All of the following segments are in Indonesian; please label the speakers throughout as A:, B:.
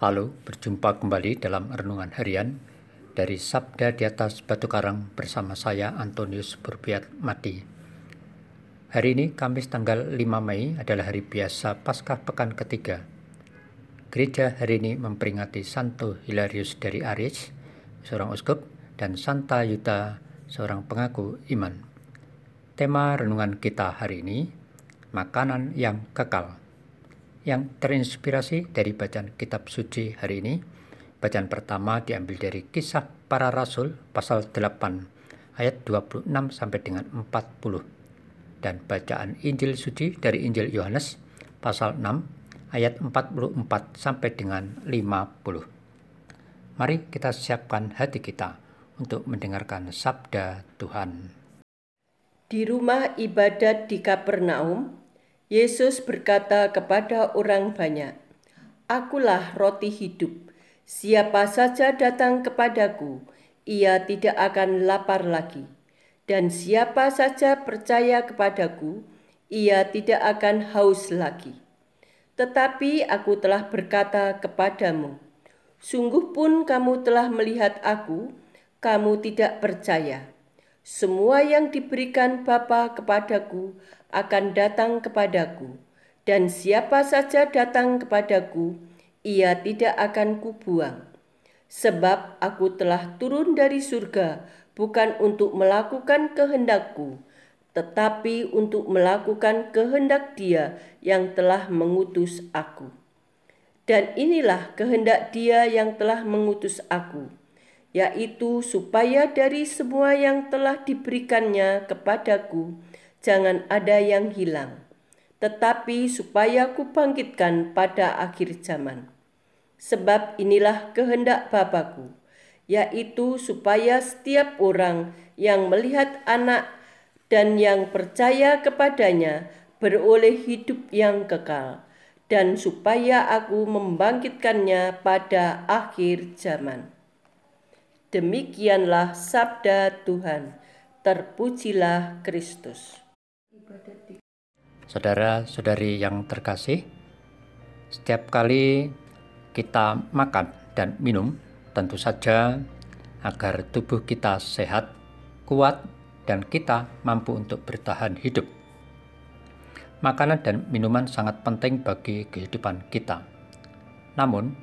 A: Halo, berjumpa kembali dalam renungan harian dari Sabda di atas Batu Karang bersama saya Antonius Burbiat Mati. Hari ini Kamis tanggal 5 Mei adalah hari biasa Paskah pekan ketiga. Gereja hari ini memperingati Santo Hilarius dari Aris, seorang uskup, dan Santa Yuta, seorang pengaku iman. Tema renungan kita hari ini, makanan yang kekal yang terinspirasi dari bacaan kitab suci hari ini. Bacaan pertama diambil dari kisah para rasul pasal 8 ayat 26 sampai dengan 40 dan bacaan Injil suci dari Injil Yohanes pasal 6 ayat 44 sampai dengan 50. Mari kita siapkan hati kita untuk mendengarkan sabda Tuhan.
B: Di rumah ibadat di Kapernaum, Yesus berkata kepada orang banyak, "Akulah roti hidup. Siapa saja datang kepadaku, ia tidak akan lapar lagi, dan siapa saja percaya kepadaku, ia tidak akan haus lagi. Tetapi aku telah berkata kepadamu, sungguh pun kamu telah melihat aku, kamu tidak percaya." Semua yang diberikan Bapa kepadaku akan datang kepadaku, dan siapa saja datang kepadaku, ia tidak akan kubuang. Sebab aku telah turun dari surga bukan untuk melakukan kehendakku, tetapi untuk melakukan kehendak Dia yang telah mengutus aku. Dan inilah kehendak Dia yang telah mengutus aku, yaitu supaya dari semua yang telah diberikannya kepadaku, jangan ada yang hilang, tetapi supaya kubangkitkan pada akhir zaman. Sebab inilah kehendak Bapakku, yaitu supaya setiap orang yang melihat anak dan yang percaya kepadanya beroleh hidup yang kekal, dan supaya aku membangkitkannya pada akhir zaman. Demikianlah sabda Tuhan. Terpujilah Kristus.
A: Saudara-saudari yang terkasih, setiap kali kita makan dan minum, tentu saja agar tubuh kita sehat, kuat, dan kita mampu untuk bertahan hidup. Makanan dan minuman sangat penting bagi kehidupan kita. Namun,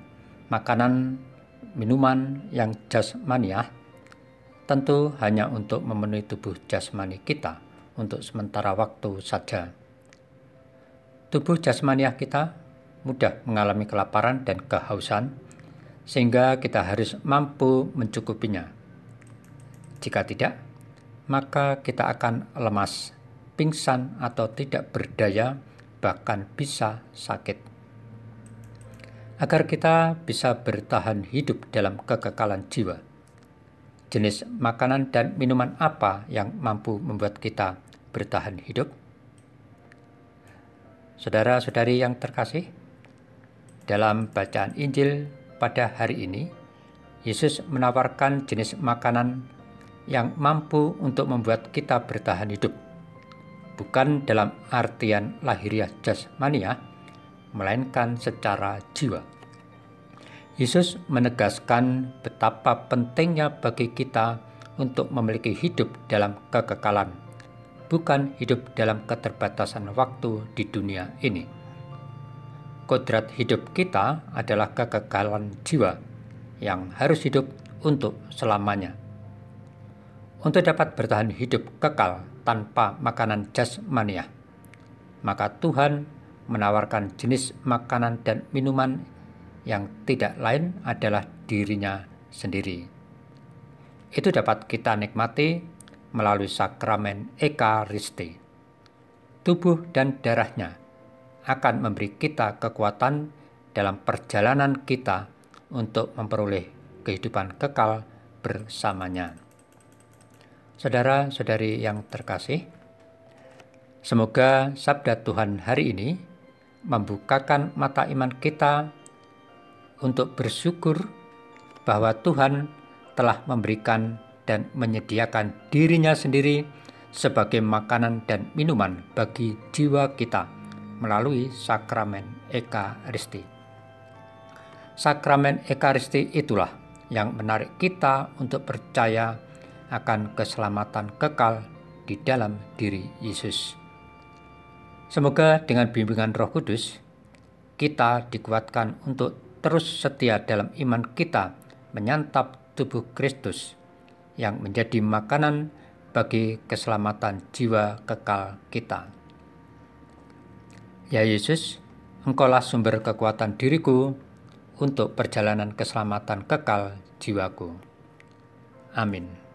A: makanan, minuman yang jasmaniah tentu hanya untuk memenuhi tubuh jasmani kita untuk sementara waktu saja. Tubuh jasmaniah kita mudah mengalami kelaparan dan kehausan, sehingga kita harus mampu mencukupinya. Jika tidak, maka kita akan lemas, pingsan, atau tidak berdaya, bahkan bisa sakit. Agar kita bisa bertahan hidup dalam kekekalan jiwa, jenis makanan dan minuman apa yang mampu membuat kita bertahan hidup? Saudara-saudari yang terkasih, dalam bacaan Injil pada hari ini, Yesus menawarkan jenis makanan yang mampu untuk membuat kita bertahan hidup, bukan dalam artian lahiriah jasmania, melainkan secara jiwa. Yesus menegaskan betapa pentingnya bagi kita untuk memiliki hidup dalam kekekalan bukan hidup dalam keterbatasan waktu di dunia ini. Kodrat hidup kita adalah kekekalan jiwa yang harus hidup untuk selamanya. Untuk dapat bertahan hidup kekal tanpa makanan jasmania, maka Tuhan menawarkan jenis makanan dan minuman yang tidak lain adalah dirinya sendiri. Itu dapat kita nikmati melalui sakramen Ekaristi. Tubuh dan darahnya akan memberi kita kekuatan dalam perjalanan kita untuk memperoleh kehidupan kekal bersamanya. Saudara-saudari yang terkasih, semoga sabda Tuhan hari ini membukakan mata iman kita untuk bersyukur bahwa Tuhan telah memberikan dan menyediakan dirinya sendiri sebagai makanan dan minuman bagi jiwa kita melalui sakramen Eka Risti. Sakramen Ekaristi itulah yang menarik kita untuk percaya akan keselamatan kekal di dalam diri Yesus. Semoga dengan bimbingan Roh Kudus, kita dikuatkan untuk terus setia dalam iman kita menyantap tubuh Kristus yang menjadi makanan bagi keselamatan jiwa kekal kita. Ya Yesus, Engkaulah sumber kekuatan diriku untuk perjalanan keselamatan kekal jiwaku. Amin.